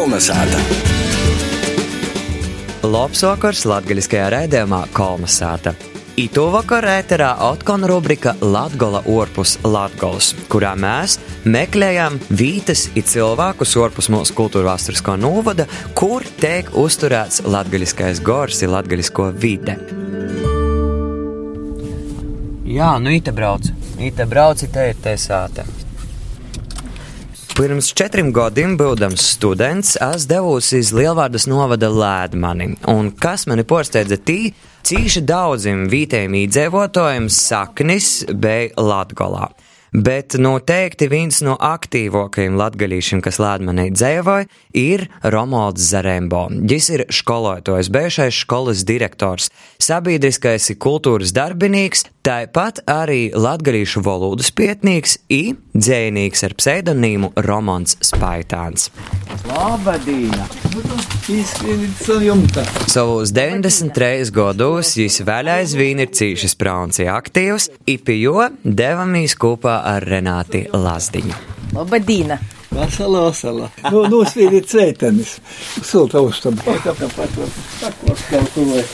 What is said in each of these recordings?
Kolnesāta! Labs vakars latgaļiskajā raidījumā Kolnesāta! Ito vakarā ēterā atkal rubrika Latgola orpus Latgols, kurā mēs meklējam vītas i cilvēkus orpus mūsu kultūra vēsturiskā novada, kur tiek uzturēts latgaļiskais gors i latgaļisko vide. Jā, nu ite brauc. Ite brauc, te ir tesāta. Pirms četriem gadiem, būdams students, es devos uz Lielvārdas novada Lēdmani, un kas mani porsteidza tī, cīši daudziem vietējiem iedzīvotājiem saknis bija Latgolā. Bet noteikti viens no aktīvākajiem latgadīšiem, kas Latvijā dzīvoja, ir Romalds Zarembo. Viņš ir skolotājs, bijušais skolas direktors, sabiedriskais kultūras darbinīgs, tāpat arī latgadīšu valodas pietnīgs un dzējnīgs ar pseidonīmu Romans Spaitāns. Labadīna! Izskatīt jumta! Savos 93 gados viņš vēl aizvien ir cīšas prauns aktīvs, ipijo devamies kopā ar Renāti Lazdiņu. Labadīna! Vasala, vasala. Nu, nospīdīt sveitenis. Sulta uztabu. Pakos kalkulē.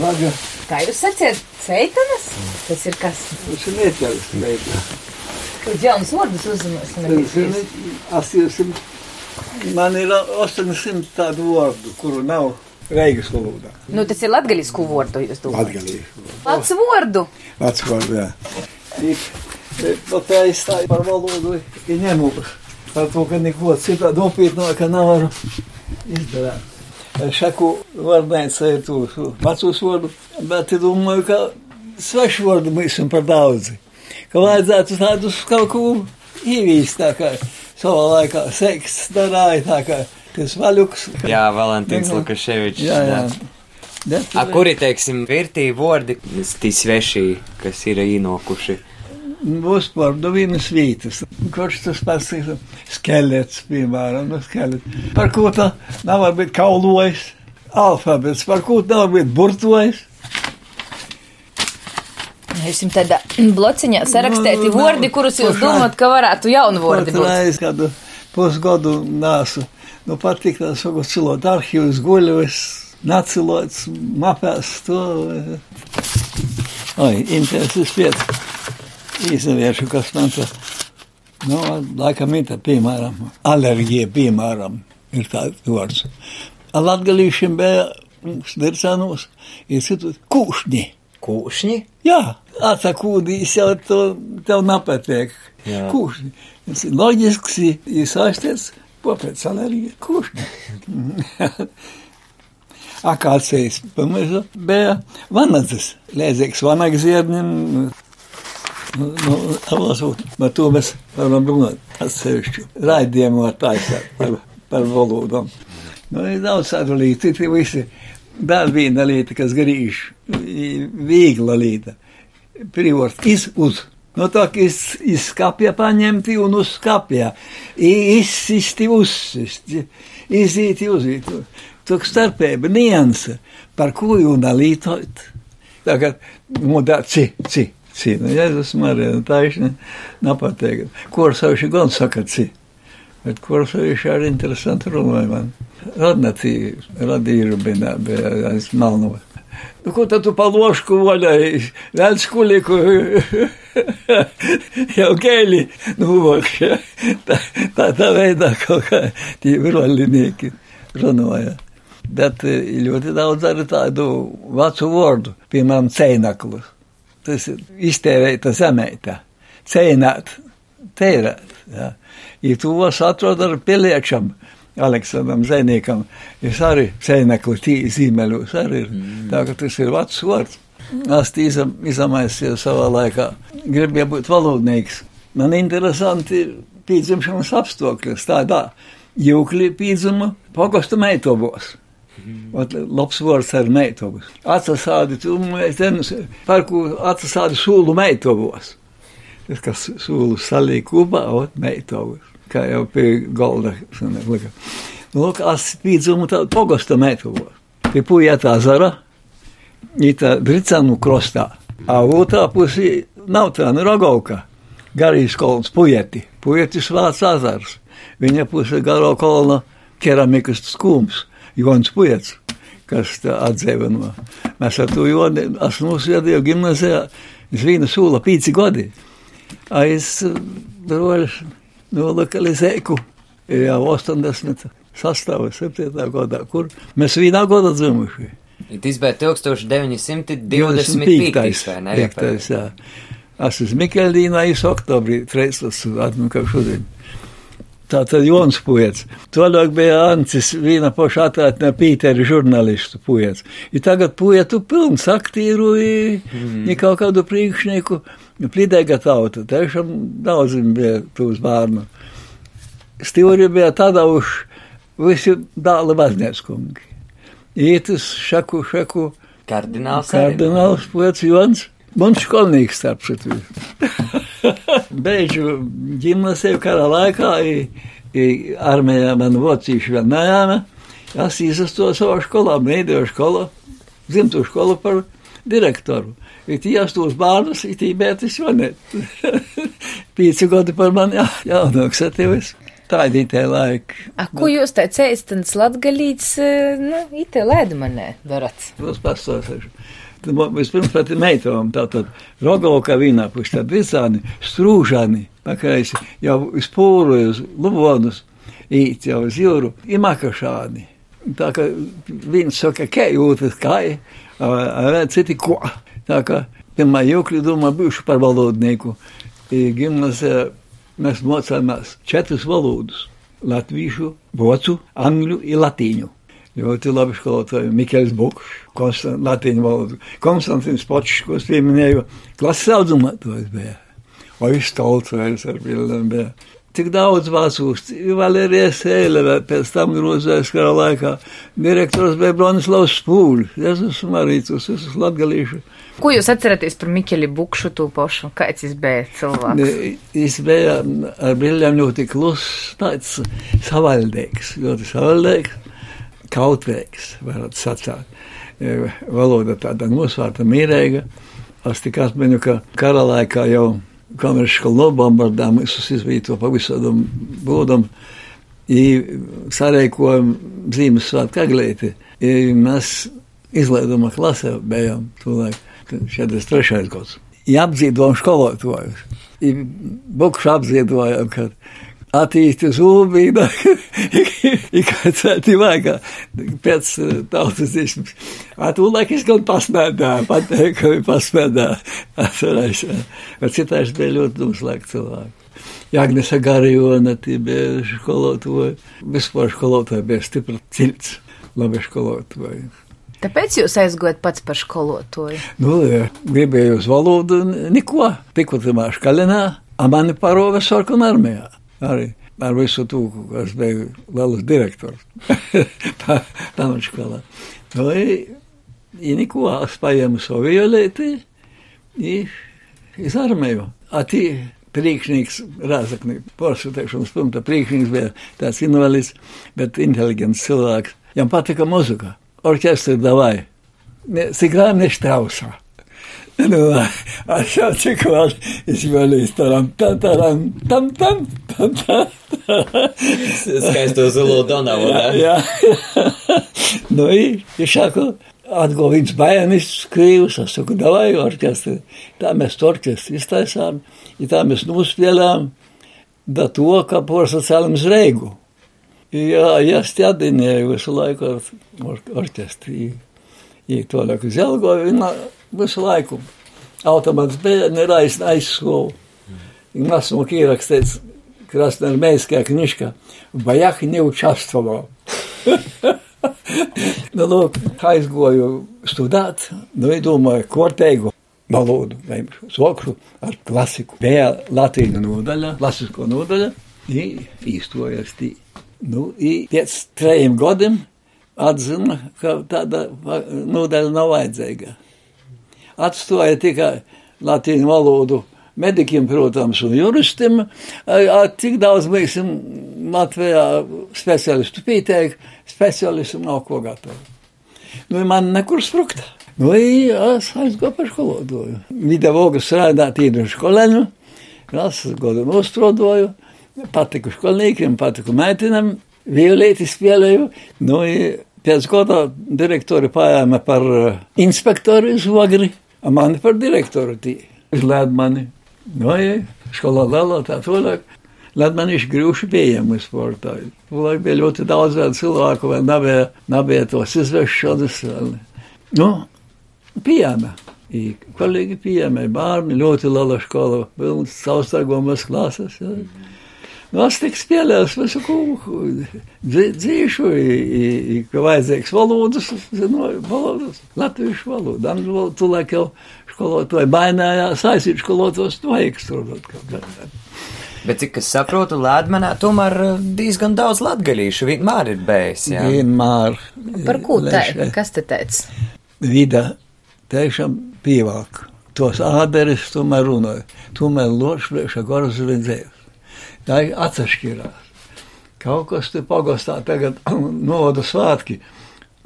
Vaga. Kā jūs sacījāt, ceitanas? Tas ir kas? Tas ir metelis. meitelis. Kaut jaunas vārdus uzzināsim. Tas ir 800. Man ir 800 tādu vārdu, kuru nav Reigas valodā. Nu, tas ir latgaļisku vārdu, jūs domājat? Atgalīgi. Pats vārdu. Vats vārdu, jā. Bet tā izstāja par valodu ir ņemūs. Par to, ka neko citādi nopietnāka nevaru izdarīt. Šaku vārdnēca ir tu vecus vārdu, bet domāju, ka svešu vārdu mēs esam par daudzi. Ka vajadzētu tādus kaut ko īvīst, tā kā savā laikā seks darāja, tā kā tas vaļuks. Jā, Valentīns Lukaševičs. Jā, jā. Bet, A, kuri, teiksim, virtī vārdi, tī svešī, kas ir īnokuši? Būs par nu vienas vietas. Kurš tas pats ir skelets, piemēram, nu skelets. Par ko tā nav būt kaulojis, alfabets, par ko tā nav būt burtojis. Jūs jums tādā blociņā sarakstīti Nu, nu, vārdi, kurus jūs domājat, ka varētu jaunu vārdu būt. Patreiz kādu pusgadu nāsu. Nu, patīk tā saku cilot arhīvus, guļus, nacilots, mapēs to. Oi, intereses piet. Izaviešu, kas man tā. Nu, laikam ir piemēram, alerģija, piemēram, ir tāds vārds. Latgalīšiem bija sdircanos, ir citu kūšņi. Kūšņi? Jā, atsakūdīs jau to tev nepatīk. Jā. Kūšņi. Loģisks, ir saistīts, popēc alerģija kūšņi. Akācijas pamēžu bija vanadzes. Lēdzīgs vanagziednim. Nu, nu, alasūt, bet to mēs varam runāt atsevišķu. Raidījumu var taisāt par, par valodām. Nu, ir daudz tādu līdzi, tie visi. Vēl viena lieta, kas grīž, viegla lieta. Privort iz uz. No tā, ka iz, iz skapja paņemti un uz skapja. Izsisti, uzsisti, izīti, uzīti. Tā starpība, nianse, par ko jūna lītot. Tagad, nu, tā, ci, ci, ci. Nu, Jēzus Marija, nu, tā viņš nepateik. Korsauši gan saka ci. Bet korsauši arī interesanti runāja man. Radnacī, radīju bija, bija aiz Malnova. Nu, ko tad tu pa lošku vaļai? Vēl skuliku. Jau gēli, nu, vokšā. Tā, tā, tā veidā kaut kā tie virolinieki runāja. Bet eh, ļoti daudz arī tādu vecu vārdu, piemēram, cēnaklus. Tas ir iztērēta zemēta. Cēnāt, tērēt. Ja. Ja tu vos atrod ar piliečam, Aleksandram Zēniekam, es arī cēnekli tī zīmeļos arī ir. Mm. Tā ka tas ir vecs vārds. Es tī izam, izamaisies savā laikā. Gribēju būt valodnieks. Man interesanti ir pīdzimšanas apstākļus tādā. Jūkli pīdzuma pogostu meitobos. Labs ar meitobus. Atsasādi, tu, es zinu, par ko atsasādi sūlu meitobos. Tas, kas sūlu salīja kopā, ot, meitobus. Kā jau pie galda. Lika. Nu, lūk, es pīdzumu tādu pogostu meitobos. Pie pujētā zara, ītā Bricanu krostā. A otrā pusī nav tā, nu, Rogauka. Garīs kolons pujeti. Pujetis vārds azars. Viņa puse garo kolona keramikas skūms, Jons Puets, kas atdzīva no. Mēs ar to Joni esmu uzsviedīju gimnazijā, Zvīna sūla pīci gadi. Aiz droši nolokalizēku jau 80 sastāvā, 7. gadā, kur mēs vienā gadā dzimuši. Tas bija 1925. vai ne? 5. jā. Es esmu Mikeldīnā, es oktobrī, 3. atmu, kā šodien. Tā tad Jons Puets. Tolāk bija Ancis, viena poša atātnē Pīteri žurnālistu Puets. I tagad Puetu pilns aktīru, i, mm. i kaut kādu priekšnieku, plidēga tauta. Tiešām daudzim bija tūs bārnu. Stīvori bija už visi dāla vaznieckungi. Ītis, šaku, šaku. Kardināls. Kardināls Puets Jons. Mums skolnieks starp citu. Beidžu gimnasiju kara laikā, i, i armijā man vēl nejāma. Es izastos savu skolā, mēdēju skolu, dzimtu skolu par direktoru. Ir tiestos bērnus, ir tībētis vanet. Pīci gadi par mani jā, jaunāks attīvis. Tā ir itē laika. A, ko jūs te ceistans latgalīts, nu, itē lēdmanē darat? Tas pastāstīšu. Vispirms pat meitām, tātad Rogovka vīnā puši, tad visāni strūžani, pakaisi jau uz pūru, uz lubonus, īt jau uz jūru, imakašāni. Tā kā viens saka, ka jūtas kai, citi ko. Tā kā pirmā jūkļu domā bijuši par valodnieku. Gimnazijā mēs mocāmies četrus valodus - latviešu, vocu, angļu un latīņu. Ļoti labi skolotāji. Mikls Buks, Konstant, Latīņu valodu. Konstantins Počs, ko es pieminēju, klases audzumā to es biju. O viņš tautsvērts ar bildēm bija. Tik daudz vācūs, Valērijas Eilere, pēc tam grozēs kara laikā. Direktors bija Bronislavs Spūļs, Jēzus Marītus, visus latgalīšu. Ko jūs atceraties par Mikeli Bukšu to pašu? Kāds viņš bija cilvēks? Viņš bija ar bildēm ļoti kluss, tāds savaldīgs, ļoti savaldīgs kautrīgs, varētu sacīt. Valoda tāda nosvērta, mīrīga. Es tikai atceros, ka kara laikā jau skolu nobombardējām, visus izvīto pa visādam būdam. Sarēkojam Ziemassvētku aglīti. Mēs izlaiduma klasē bijām tūlēk 43. gads. Apdzīvojam skolotājus. Bukšu apdzīvojam, kad attīsti zūbīna, ikācēti vajag pēc tautas dziesmas. Atūlēk es gan pasmēdā, pateiku, ka viņi pasmēdā. Atcerēs, bet citāši bija ļoti noslēgt cilvēku. Jāgnesa Garijona, tie bija skolotāji, vispār skolotāji bija stipri cilts, labi skolotāji. Tāpēc jūs aizgājat pats par skolotāju? Nu, gribēju uz valodu, neko, tikko tamā škalinā, a mani parova sarkana armijā arī ar visu tūku, es biju liels direktors tā, tam skolā. Nu, i neko, es paņēmu savu violēti, i iz armiju. A tī priekšnieks, rāzakni, poršutēšanas punkta priekšnieks bija tāds invalids, bet inteliģents cilvēks. Jam patika muzika, orķestri davai, ne, sigrā ne štrausā Штрауса. Nu, aš jau cik vēl izvēlējos taram, tam, taram, tam, tam, tam, tam. Skaisto zilo Donavu, jā, jā. nu, i šāku, atgo viens bērnis skrīvus, es saku, davai orķestri. Tā mēs to orķestri iztaisām, i tā mēs nospēlām, da to, ka porsacēlam zreigu. Jā, ja stādinēju visu laiku ar or orķestri. I to laiku zelgoju, visu laiku. Automāts bērni ir aiz, aizskolu. Нас мог ierakstīts krasnoarmейская книжка «В не участвовал». nu, lūk, aizgoju studēt, nu, domāju, korteigu valodu, vai sokru ar klasiku. Bija latīņu nodaļa, klasisko nodaļa, īstojas tī. Nu, i pēc trejiem gadiem atzina, ka tāda nodaļa nav vajadzīga atstāja tikai latīņu valodu medikiem, protams, un juristiem. Cik daudz mēs Latvijā speciālistu pieteikti, speciālistu nav ko gatavi. Nu, man nekur sprukta. Nu, es aizgāju par skolotāju. Vidavogu strādāt īdu skolēnu, es godu nostrodoju, patiku skolniekiem, patiku meitenam, violēti spēlēju. Nu, pēc gada direktori paēma par uh, inspektoru iz Vagri, mani par direktoru tī. Izlēd mani. I skolā lēlā tā tolāk. Lai man viņš grūši pieejami sportā. Tūlāk bija ļoti daudz vēl cilvēku, vēl nebija, nebija tos izvešanas. Vēl. Nu, pieejami. I kolēģi pieejami, bērni, ļoti liela skola, pilns caurstagomas klases. Ja. Nu, es tik spēlēju visu kūku, dzīšu, ka vajadzīgs valodas, zināju, valodas, latviešu valodu, angļu valodu, tūlāk jau skolotāji bainājās, aizīt skolotos, to ekstrudot kaut kādā. Bet cik es saprotu, Latvijā tomēr eh, diezgan daudz latgaļīšu vienmēr ir bijis. Jā. Vienmēr. Par ko te? Kas te teica? Vida tiešām pievelk. Tos āderis tomēr runāja. Tomēr loši priekšā goras redzējus. Tā ir atsašķirās. Kaut kas te pagastā tagad novada svētki.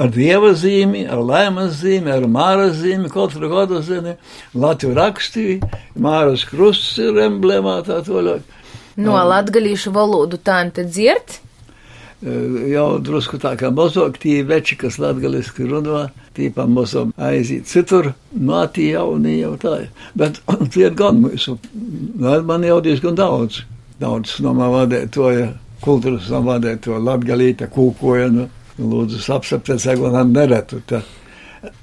Ar dieva zīmi, ar laimas zīmi, ar māras zīmi, katru gadu zini, Latviju rakstīja, māras krusts ir emblēmā tā toļāk. No latgalīšu valodu tā un te dzirt? jau drusku tā kā mazāk tie veči, kas latgaliski runā, tīpā mazam aiziet citur, mātī jaunie jau tā. Bet tie ir gan mūsu, man jau diezgan daudz, daudz man vadētoja, kultūras no vadētoja, latgalīta kūkoja, nu, lūdzu sapsaptēt, man neretu, tā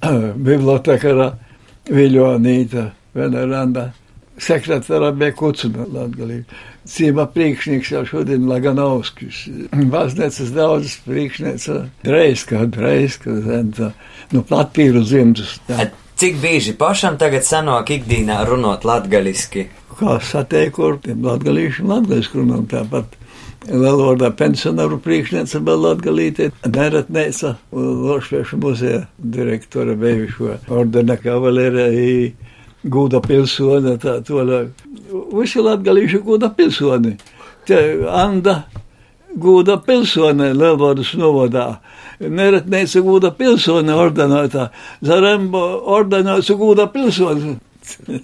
bibliotekara Viļonīta, Veneranda, sekretāra bija Kucuna latgalīta. Cīma priekšnieks jau šodien Laganovskis. Baznīcas daudz priekšnieca Dreiska, Dreiska, zenta, nu platpīru dzimtus. Cik bieži pašam tagad sanāk ikdīnā runot latgaliski? Kā sateiku ar tiem latgalīšiem latgaliski runām tāpat. Lielordā pensionāru priekšniece bija latgalīte, neretnēca Lošviešu muzeja direktora bijušo ordena kavalērija gūda pilsone, tā tolāk. Visi latgalīši gūda pilsoni. Te Anda gūda pilsone Lielvaras novadā. Neretnēca gūda pilsone ordenētā. Zarembo ordenēca gūda pilsone.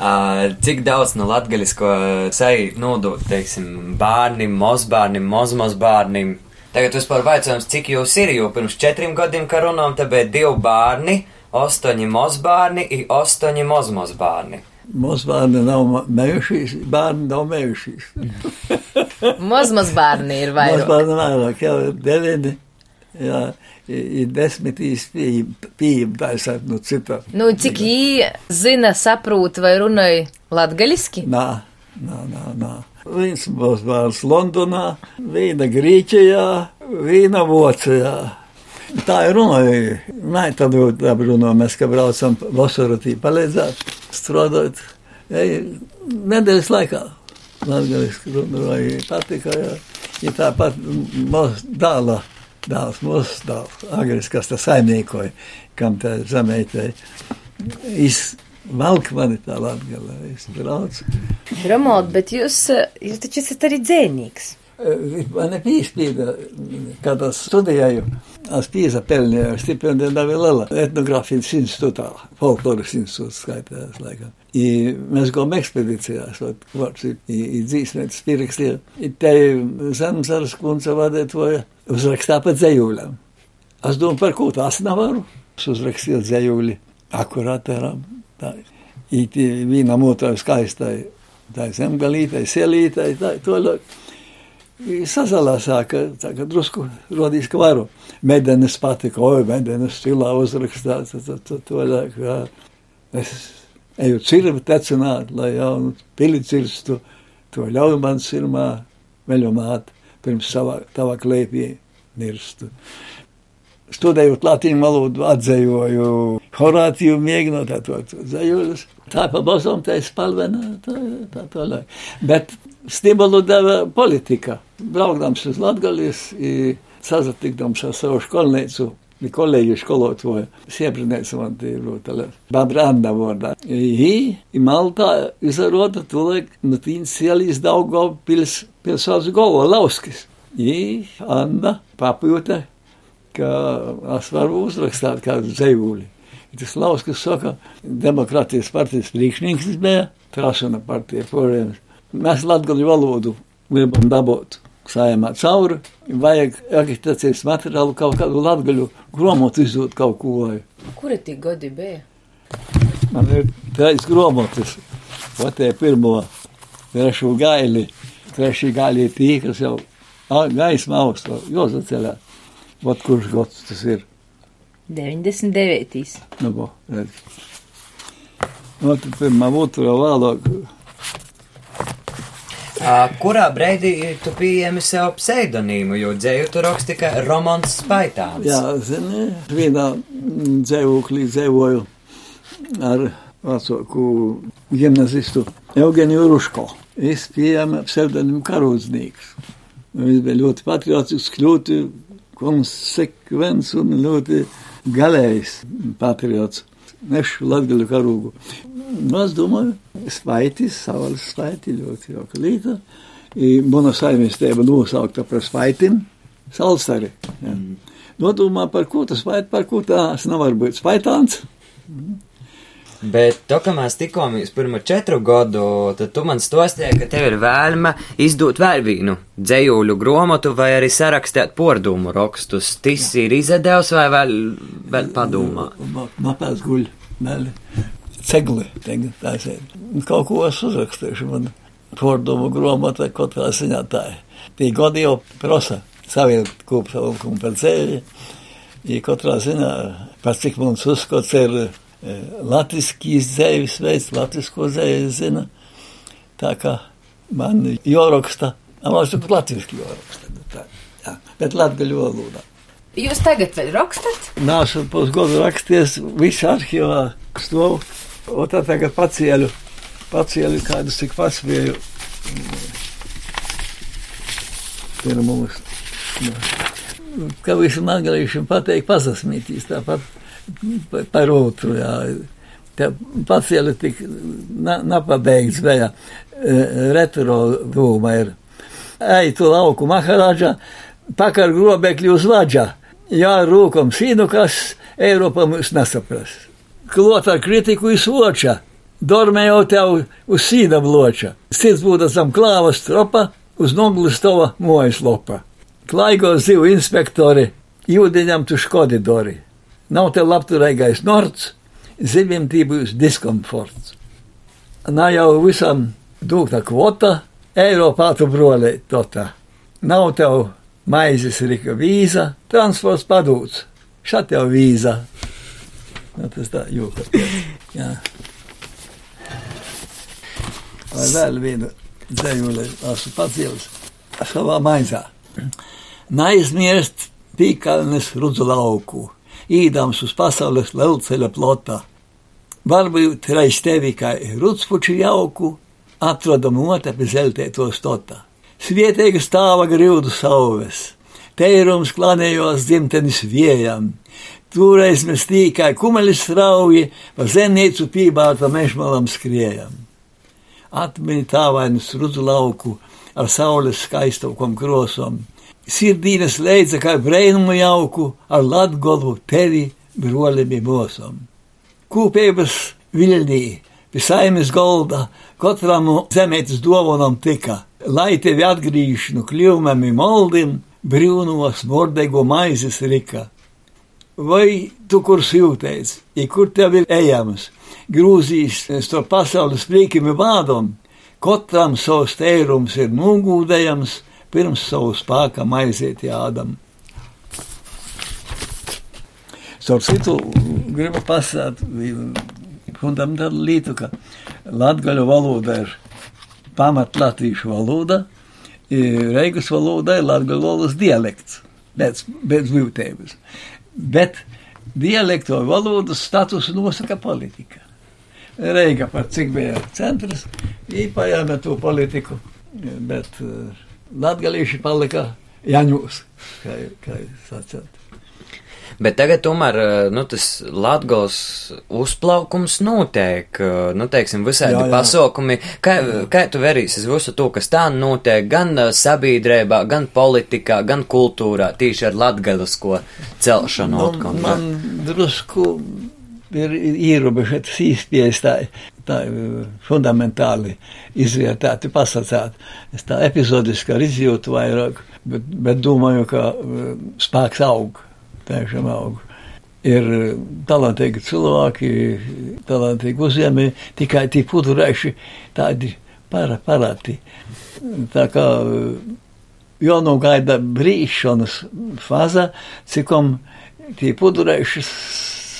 Uh, cik daudz no latgaļisko seju nodot, teiksim, bērnim, mozbērnim, mozmozbērnim? Tagad vispār vaicājums, cik jūs ir, jo pirms četriem gadiem, kā runām, te bija divi bērni, astoņi mozbērni un astoņi mozmozbērni. Mozbērni nav mējušies, bērni nav mējušies. Mazmaz bērni ir vairāk. Mozbērni vairāk, jau ir deviņi, jā, ir desmitīs pieejam, tā es saku, nu citā. Nu, cik jī zina, saprūt vai runāja latgaliski? Nā, nā, nā, nā. Viens mozbērns Londonā, viena Grīķijā, viena Vācijā. Tā ir runāja. Nē, tad tā runā, mēs, ka braucam vasaru tī palīdzēt, strādāt. Nedēļas laikā. Latgaliski runāja, patika, jā. Ja tāpat mūs dāla, dāls, mūsu dāls, agris, kas tā saimniekoja, kam tā zemeitē. Izvalk mani tā latgalā, es braucu. Romuald, bet jūs, jūs taču esat arī dzēnīgs. Man pīspīda, kad es studēju, es pīza pelnīju stipendiju Davilala etnogrāfijas institūtā, folkloras institūts skaitās laikam. I mēs gājām ekspedīcijās, vārds ir dzīsnētas pierakstīja. I te Zemsaras kundze vadētoja uzrakstā pa dzējūļām. Es domāju, par ko tās nevaru. Es uzrakstīju dzējūļi akurātēram. Tā. I vienam otrai skaistai, tā zemgalītai, sielītai, tā, to ļoti sasalāsā, ka, tā, ka drusku rodīs, ka varu. Medenes patika, oi, medenes stilā uzrakstāt, to, to, to, jā. Es eju cirvi tecināt, lai jaunu pili cirstu, to ļauj man sirmā veļumāt, pirms savā, tavā klēpī nirstu. Studējot latīņu valodu, atzējoju Horātiju, mēģinot to dzējuļus. Tā pa bosam, tā ir spalvenā, tā, tā, tā, tā. Bet stimulu deva politika. Braukdams uz Latgalijas, sazatikdams ar savu skolnīcu, bija kolēģi skolotāji, sieprinēca man tie rūtale, Babranda vārdā. I, i Maltā izarota tulaik, nu tīns sielīs Daugo pils, pilsās Govo Lauskis. I, Anna papjūta, ka es varu uzrakstāt kādu dzējūli. Tas Lauskis saka, Demokratijas partijas priekšnieks bija, Trasuna partija, porējums. Mēs latgaļu valodu gribam dabūt saimā cauri, vajag agitācijas materiālu kaut kādu latgaļu gromotu izdot kaut ko. Kura tie gadi bija? Man ir trīs gromotas, otē pirmo, trešo gaili, trešī gaili tī, kas jau gaisma augstu, jozaceļā. Vat kurš gods tas ir. 99. Nu, bo, redz. Nu, tad pirmā otrā vēlāk. Kurā brīdī tu pieņemi sev pseidonīmu, jo dzēju tu raksti tikai Romans Spaitāns? Jā, zini, vienā dzīvoklī dzīvoju ar vecāku gimnazistu Eugeniju Ruško. Es pieņēmu pseidonīmu Karūdznieks. Viņš bija ļoti patriotisks, ļoti konsekvents un ļoti galējs patriots. Nešu latgaļu karūgu. Nu, es domāju, spaitis, savas spaiti ļoti jauka. I Mana saimniecība nosaukta par spaitim, salstari. Ja. Nodomā par ko tas spait, par ko tās nevar būt spaitāns. Bet to, ka mēs tikāmies pirmo četru gadu, tad tu man stostīji, ka tev ir vēlme izdot vēl vienu dzējuļu grāmatu vai arī sarakstīt pordumu rakstus. Tas ir izdevs vai vēl, vēl padomā? Mapēs guļ, vēl cegli, tagad tā sēd. Kaut ko es uzrakstīšu, man pordumu grāmata katrā ziņā tā ir. Tie gadi jau prasa savilkt kopsavilkumu par ceļu, ja katrā ziņā, par cik mums uzskats ir latviskīs dzēvis veids, latvisko dzēvis zina. Tā kā man joraksta, amās tur latviski joraksta. bet Tā, jā, bet latgaļu valodā. Jūs tagad rakstat? Nāšu pusgadu raksties, visu arhīvā stāv, un tā tagad pacieļu, pacieļu kādus cik paspēju. Pirmums. Kā visam angliešiem pateikt, pasasmītīs tāpat pa- par. Te pacieļu tik na- napabeigts bija e, retro dūma ir. Ej tu lauku maharāģa, pakar grobekļu uz vaģa. Jā, rūkam sīnu, kas Eiropa mums nesapras. Klot ar kritiku izloča, dormē jau tev uz sīna bloča. Cits būtu zem klāvas tropa, uz noglistova mojas lopa. Klaigo zivu inspektori, jūdiņam tu škodi dori. Nav te labturīgais nords, zivim tī būs diskomforts. Nav jau visam dūta kvota, Eiropā tu brolē tota. Nav tev maizes rika vīza, transports padūts. Šat jau vīza. Nu, tas tā jūka. Jā. Vai vēl vienu dzējuli esmu pacielis savā maizā. Neaizmirst pīkalnes rudzu lauku, īdams uz pasaules lielceļa plotā. Varbūt reiz tevi kā rudspuči jauku, atrodam otapi zeltēto stotā. Svietēga stāva grūdu sauves, teirums klanējos dzimtenis viejam. Toreiz mēs tīkai kumeļus strauji, pa zemnīcu pībāta mežmalam skriejam. Atmini tāvainus rudzu lauku ar saules skaistokom krosom. Sirdīnes leidza kā brēnumu jauku ar latgolu tevi brolimi mosom. Kūpības viļņī, pie saimes golda, katram zemētas dovanam tika, lai tevi atgrīž no kļūmami moldim, brūnos mordego maizes rika. Vai tu kur jūties, ja kur tev ir ejams, grūzīs to pasaules priekimi vādam, katram savs tērums ir nogūdējams, pirms savu spēkam aiziet jādam. Starp citu, gribu pasakāt fundamentālu lietu, ka latgaļu valoda ir pamat latviešu valoda, Reigas valoda ir latgaļu valodas dialekts, bez, bez būtības. Bet dialekto valodas statusu nosaka politika. Reiga par cik bija centrs, īpajāme to politiku, bet uh, latgalīši palika jaņūs, kā, kā sacēt. Bet tagad tomēr nu, tas latgals uzplaukums notiek, nu, teiksim, visādi Jā, jā. pasaukumi. Kā, kā tu verīsies visu to, kas tā notiek gan ā, sabiedrībā, gan politikā, gan kultūrā, tīši ar latgalisko celšanu? Nu, man drusku ir ierobežotas īstenības tā, tā fundamentāli izvērtēti, pasakāt. Es tā epizodiski ar izjūtu vairāk, bet, bet domāju, ka spēks aug, tiešām aug. Ir talantīgi cilvēki, talantīgi uzņēmēji, tikai tie pudurēši tādi para, parati. Tā kā jānogaida brīšanas fāze, cikom tie pudurēši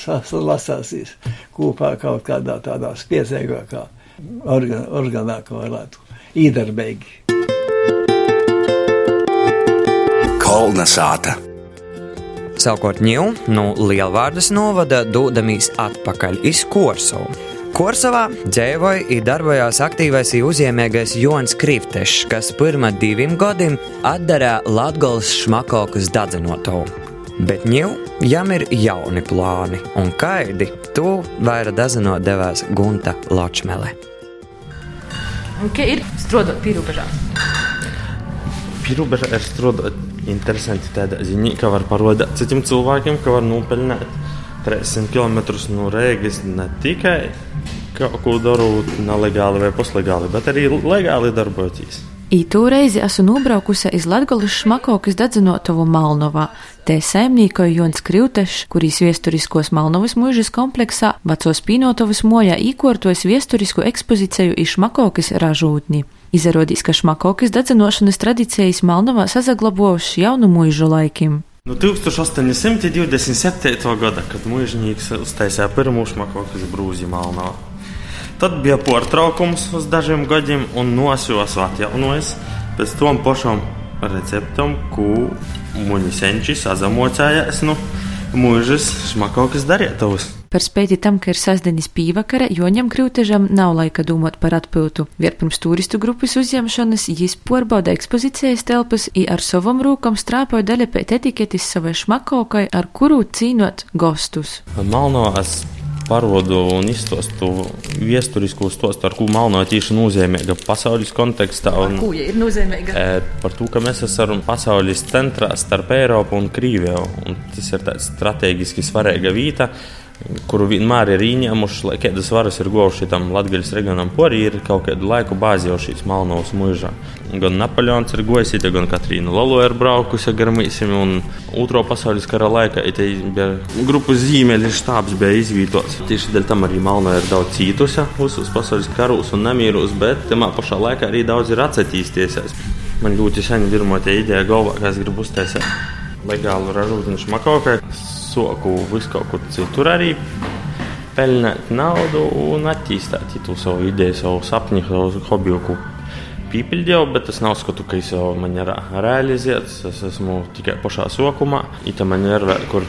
salasāsīs kopā kaut kādā tādā spēcīgākā organ, organā, kā varētu īdarbīgi. Kolna sāta. Savukārt ņū no Lielvārdas novada dodamīs atpakaļ iz Korsovu. Korsovā dzīvoja un darbojās aktīvais uzņēmējs Jons Kriftešs, kas pirmā diviem gadiem atdarīja Latvijas šmakokas dadzinotovu. Bet ņū jām ir jauni plāni, un kaidi to vairāk dazinot devās Gunta Ločmele. Un kā ir strādāt pīrāģā? Pīrāģā ir strādāt interesanti tādā ziņā, ka var parādīt citiem cilvēkiem, ka var nopelnīt 300 km no Rīgas ne tikai kaut ko darot nelegāli vai puslegāli, bet arī legāli darboties. Ītū reizi esmu nobraukusi iz Latgolas šmakokas dedzinotavu Malnovā. Te saimnīkoja Jons Krivtešs, kurīs viesturiskos Malnovas mūžas kompleksā vecos Pīnotovas mojā īkortojas viesturisku ekspozīciju iz šmakokas ražūtni. Izrādīs, ka šmakokas dedzinošanas tradīcijas Malnovā sazaglabojušas jaunu mūžu laikim. No 1827. gada, kad mūžnieks uztaisīja pirmo šmakokas brūzi Malnovā. Tad bija pārtraukums uz dažiem gadiem, un nosūs atjaunojas pēc tam pašam receptam, ko sazamocājās no nu, mūžas šmakokas darītavas. Par spēti tam, ka ir sasdenis pīvakara, Joņam Krūtežam nav laika domāt par atpildu. Viet pirms turistu grupas uzņemšanas jis porbauda ekspozīcijas telpas i ar savam rūkam strāpoja daļa pēc etiketes savai šmakokai, ar kuru cīnot gostus. Malno es parodu un izstostu vēsturisku stostu, ar ko Melnāķīša nozīmīga pasaules kontekstā. Un, ar ko ja ir nozīmīga? E, par to, ka mēs esam pasaules centrā starp Eiropu un Krīviju. Un tas ir tāds strateģiski svarīga vieta kuru vienmēr ir ieņēmuši, lai kādas varas ir gojuši tam Latvijas reģionam, porī ir kaut kādu laiku bāzi jau šīs Malnovas mūžā. Gan Napoleons ir gojis, gan Katrīna Lalo ir braukusi gar mīsim, un Otro pasaules kara laikā grupas zīmeļu štābs bija izvītots. Tieši dēļ tam arī Malnā ir daudz cītusi visos pasaules karos un nemīros, bet tajā pašā laikā arī daudz ir atsatīsties. Man ļoti sen ir pirmā ideja galvā, ka es gribu uztaisīt legālu ražotni šmakaukai soku visu kaut kur citur arī pelnīt naudu un attīstīt to savu ideju, savu sapņu, savu hobiju. Pīpildīju, bet es neuzskatu, ka es jau man ir realizēts. Es esmu tikai pašā sokumā. Ita man ir vēl kur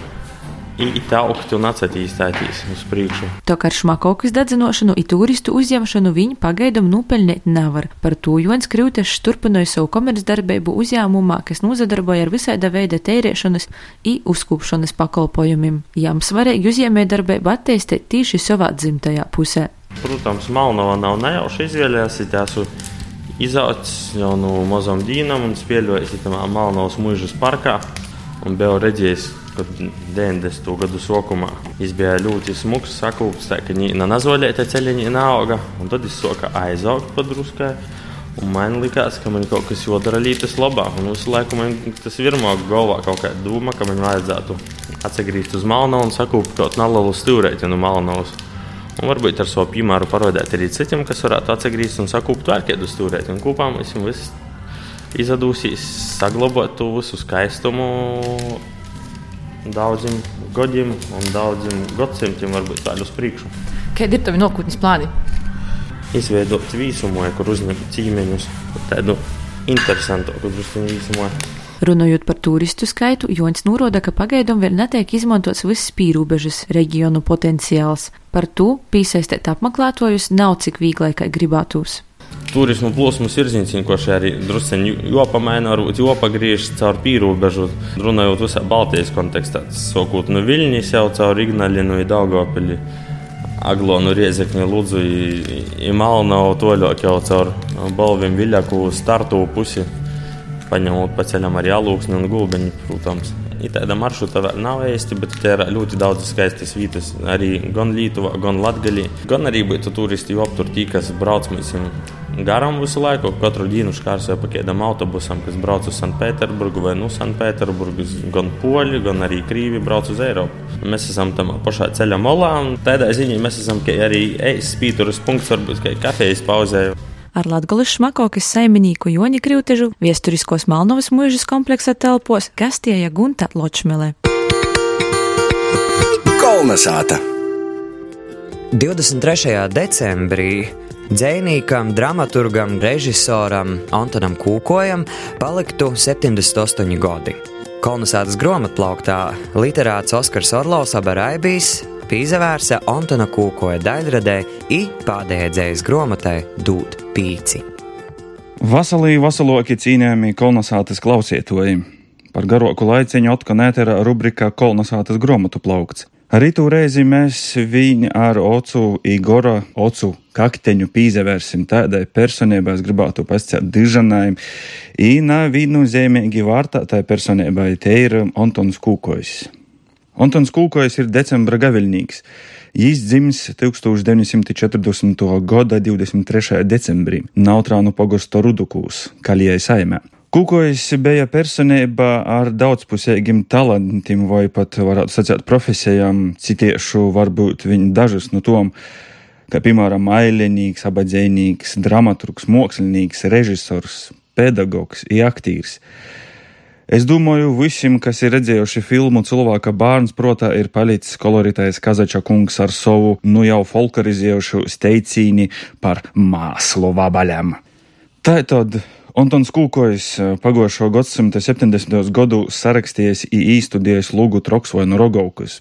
izaugt un attīstīties uz priekšu. To kā ar šmakokas dedzinošanu, i turistu uzņemšanu viņi pagaidām nopelnīt nevar. Par to Jons Krūtešs turpināja savu komercdarbību uzņēmumā, kas nozadarboja ar visāda veida tērēšanas i uzkūpšanas pakalpojumiem. Jām svarīgi uzņēmējdarbību attīstīt tieši savā dzimtajā pusē. Protams, Malnova nav nejauši izvēlējusies izaugs jau no mazām dīnām un spēļojis tajā Malnovas mūžas parkā un bija redzējis kad 90. gadu sākumā viņš bija ļoti smags, sakūpts, tā ka viņa nazoļēta ceļiņa neauga, un tad viņš sāka aizaugt padruskai. Un man likās, ka man kaut kas jādara lietas labā. Un visu laiku man tas virmāk galvā kaut kāda doma, ka man vajadzētu atgriezt uz Malnavu un sakūpt kaut nelielu stūrēti no Malnavas. Un varbūt ar savu piemēru parādīt arī citiem, kas varētu atgriezt un sakūpt vēl kādu stūrēti. Un kopā mēs visi izdosies saglabāt to visu skaistumu daudziem gadiem un daudziem gadsimtiem, varbūt tādu uz priekšu. Kādi ir tavi nākotnes plāni? Izveidot vīsumoju, kur uzņemt ķīmeņus, tādu interesantāku vīsumoju. Runājot par turistu skaitu, Jons norāda, ka pagaidām vēl netiek izmantots viss pīrāģis reģionu potenciāls. Par to piesaistīt apmeklētājus nav cik viegli, kā gribētos turismu plūsmas ir vienkārši arī druskuļi jopamaina, varbūt jopagriež caur pīrāģu, runājot visā Baltijas kontekstā. Sākot no Viļņas jau caur Ignalinu, Daugopili, Aglonu, Riezekni, Ludzu, Imalnavu, toļāk jau caur Balvim Viļaku startu pusi, paņemot pa ceļam arī alūksni un gulbeņu, protams. tāda maršruta vēl nav īsti, bet te ir ļoti daudz skaistas vietas. Arī gan Lietuvā, gan Latvijā. Gan arī būtu turisti aptur tie, kas brauc mums garām visu laiku. Katru dienu šķērsoja pa kādam autobusam, kas brauc uz Sanktpēterburgu vai no nu Sanktpēterburgas. Gan poļi, gan arī krīvi brauc uz Eiropu. Mēs esam tam pašā ceļa molā, un tādā ziņā mēs esam arī spīturas punkts, varbūt kā kafijas pauzē ar Latgolas šmakokas saimnieku Joņa Krivtežu viesturiskos Malnovas mūžas kompleksa telpos Gastieja Gunta Ločmele. Kolnesāta! 23. decembrī Dzēnīkam, dramaturgam, režisoram Antonam Kūkojam paliktu 78 gadi. Kolonizācijas grāmatplauktā literāts Oskars Orlovs Abaraibijs pīzavērsa Antona Kūkoja daļradē i pādēdzējas grāmatai Dūt pīci. Vasalī vasaloki cīnījami kolonizācijas klausietoji. Par garoku laiciņu atkal netera rubrika Kolonizācijas grāmatu plaukts. Arī tu reizi mēs viņu ar Ocu Igora, Ocu kakteņu pīzevērsim tādai personībai, es gribētu pasciet dižanai. Īna viennozīmīgi vārtā tai personībai te ir Antons Kūkojs. Antons Kūkojs ir decembra gaviļnīgs. Jis dzimis 1940. gada 23. decembrī Nautrānu pogosto Rudukūs, Kalijai saimē. Kūkojs bija personība ar daudzpusīgiem talantiem, vai pat varētu sacīt profesijām, citiešu varbūt viņa dažas no tom, kā piemēram ailenīgs, abadzēnīgs, dramaturgs, mākslinieks, režisors, pedagogs, aktīrs. Es domāju, visiem, kas ir redzējuši filmu Cilvēka bērns, protā ir palicis koloritais Kazača kungs ar savu, nu jau folklorizējušu steicīni par māslu vabaļam. Tā tad Antons Kūkojs pagājušo gadsimta 70. gadu sarakstījis i īstudējis Lugu Troksvainu Rogaukas.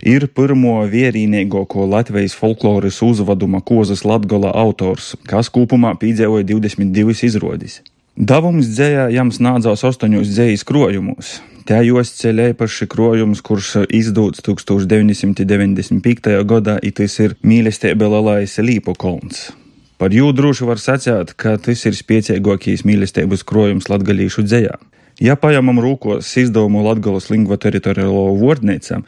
Ir pirmo vierīnīgāko Latvijas folkloras uzvaduma kozas Latgola autors, kas kopumā pīdzēvoja 22 izrodis. Davums dzējā jams nādzās astoņos dzējas krojumos. Tajos ceļā īpaši krojums, kurš izdūts 1995. gadā, itis ir mīlestība Lalais Līpo kolns. Par jū droši var sacīt, ka tas ir spēcīgākais mīlestības krojums latgalīšu dzējā. Ja paņemam rūkos izdevumu Latgales lingva teritoriālo vārdnīcam,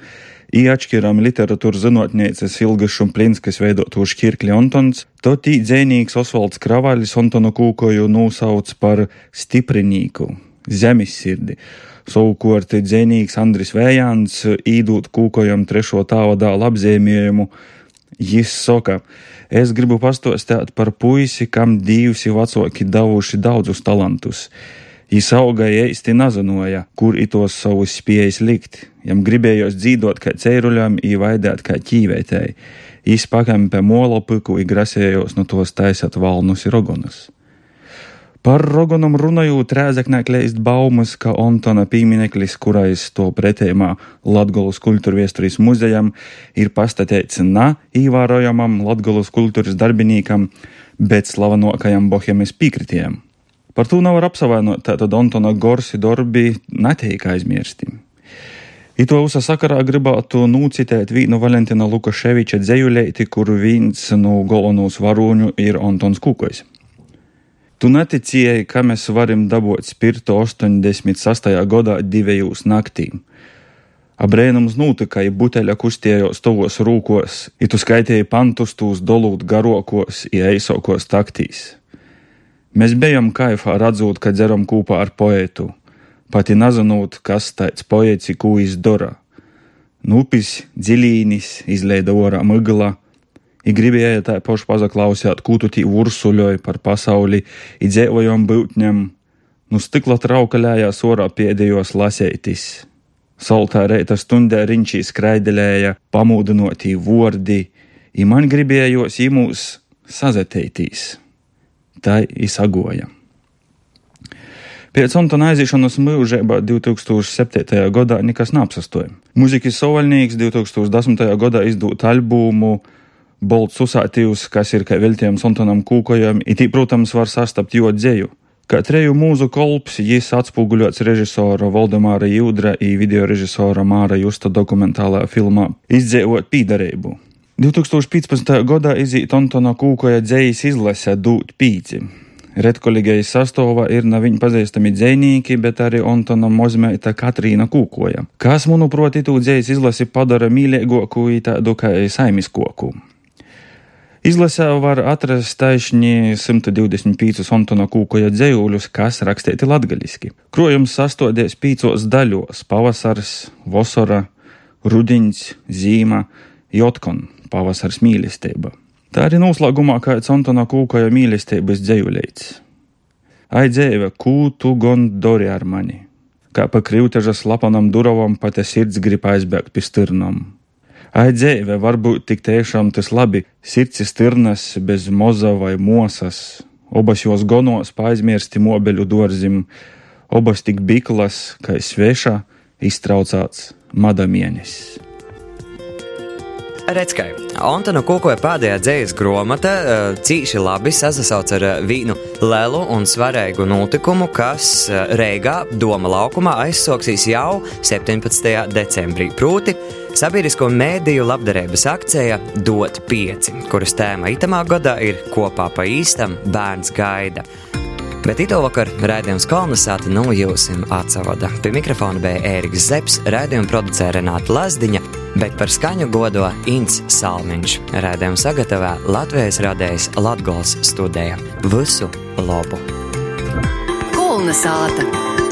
Iečkiram literatūras zinātnēcis Ilgas Šumplinskas veidotu šķirkļi Antons, to tī dzēnīgs Osvalds Kravaļs Antonu Kūkoju nosauc par stiprinīku, zemissirdi. Savukārt dzēnīgs Andris Vējāns īdūt Kūkojam trešo tāvadā labzēmējumu, jis saka, Es gribu pastostāt par puisi, kam divi vecāki devuši daudzus talantus. Jis augai īsti nezināja, kur itos savus spējas likt. Jam gribējos dzīvot kā ceiruļam, īvaidēt kā ķīvētēji. Jis pakāpē mola piku, grasējos no tos taisot valnus ir rogonus. Par Rogonam runājot, Rēzaknē kleist baumas, ka Antona piemineklis, kurais to pretējumā Latgolas kultūra viesturīs muzejam, ir pastatēts na īvērojamam Latgolas kultūras darbinīkam, bet slavenokajam bohēmas pīkritiem. Par to nevar apsavainot, tātad Antona Gorsi darbi netiek aizmirsti. Ito usa sakarā gribētu nūcitēt vīnu Valentina Lukaševiča dzējuleiti, kur viens no galvenos varoņu ir Antons Kukojs. Tu neticēji, ka mēs varam dabūt spirtu 86. gadā divējos naktīm. Abrēnums notika, ja buteļa kustējos tuvos rūkos, ja tu skaitīji pantus tūs dolūt garokos, ja eisokos taktīs. Mēs bijām kaifā redzot, ka dzeram kopā ar poetu, pati nezinot, kas tāds ir, ko izdara. Nupis, dziļīnis, izleida orā migla, I gribēja tā pašu pazaklausīt, ko tu tī ursuļoji par pasauli, i dzēvojom būtņam, nu stikla traukaļājās orā pēdējos lasētis. Soltā reita stundē riņķī skraidelēja, pamūdinotī vordi, i man gribējos īmūs sazetētīs. Tā izsagoja. Pēc Antona aiziešanas mūžībā 2007. gadā nekas neapsastoja. Mūzikas sovaļnieks 2010. gadā izdot albumu bolts uzsātīvs, kas ir kā veltījums Antonam Kūkojam, it, protams, var sastapt jo dzēju. Kā treju mūzu kolps, jis atspoguļots režisora Valdemāra Jūdra un video režisora Māra Justa dokumentālā filmā Izdzēvot pīdarību. 2015. gadā izīt Antona Kūkoja dzējas izlase Dūt pīci. Redkolīgai sastāvā ir ne viņa pazīstami dzēnīki, bet arī Antona Mozmeita Katrīna Kūkoja, kas, manuprāt, itū dzējas izlasi padara mīļākoku tādu kā saimiskoku. Izlasē var atrast taisni 125 Antona Kūkoja dzējuļus, kas rakstīti latgaļiski. Krojums sastodies pīcos daļos - pavasars, vasara, rudiņš, zīma, jotkon, pavasars mīlestība. Tā arī noslēgumā kāds Antona Kūkoja mīlestības dzējuļeits. Ai dzēve, kū tu gon dori ar mani? Kā pa krivtežas lapanam duravam pati sirds grib aizbēgt pie stirnam. Ai dzēve, varbūt tik tiešām tas labi, sirds stirnas bez moza vai mosas, obas jos gonos paaizmirsti mobeļu dorzim, obas tik biklas, kā sveša, iztraucāts madamienis. Redzkai, Antona Kukoja pēdējā dzējas gromata cīši labi sasauc ar vīnu lielu un svarīgu notikumu, kas Reigā Doma laukumā aizsoksīs jau 17. decembrī. Proti, sabiedrisko mēdīju labdarības akcija Dot 5, kuras tēma itamā gadā ir kopā pa īstam bērns gaida. Bet ito vakar raidījums kolonizāta nu jūsim atsavada. Pie mikrofona bija Ēriks Zepsi, raidījuma producēja Renāta Lazdiņa, bet par skaņu godo Ints Salmiņš. Raidījumu sagatavā Latvijas radējs Latgols studēja. Visu labu! Kolonizāta!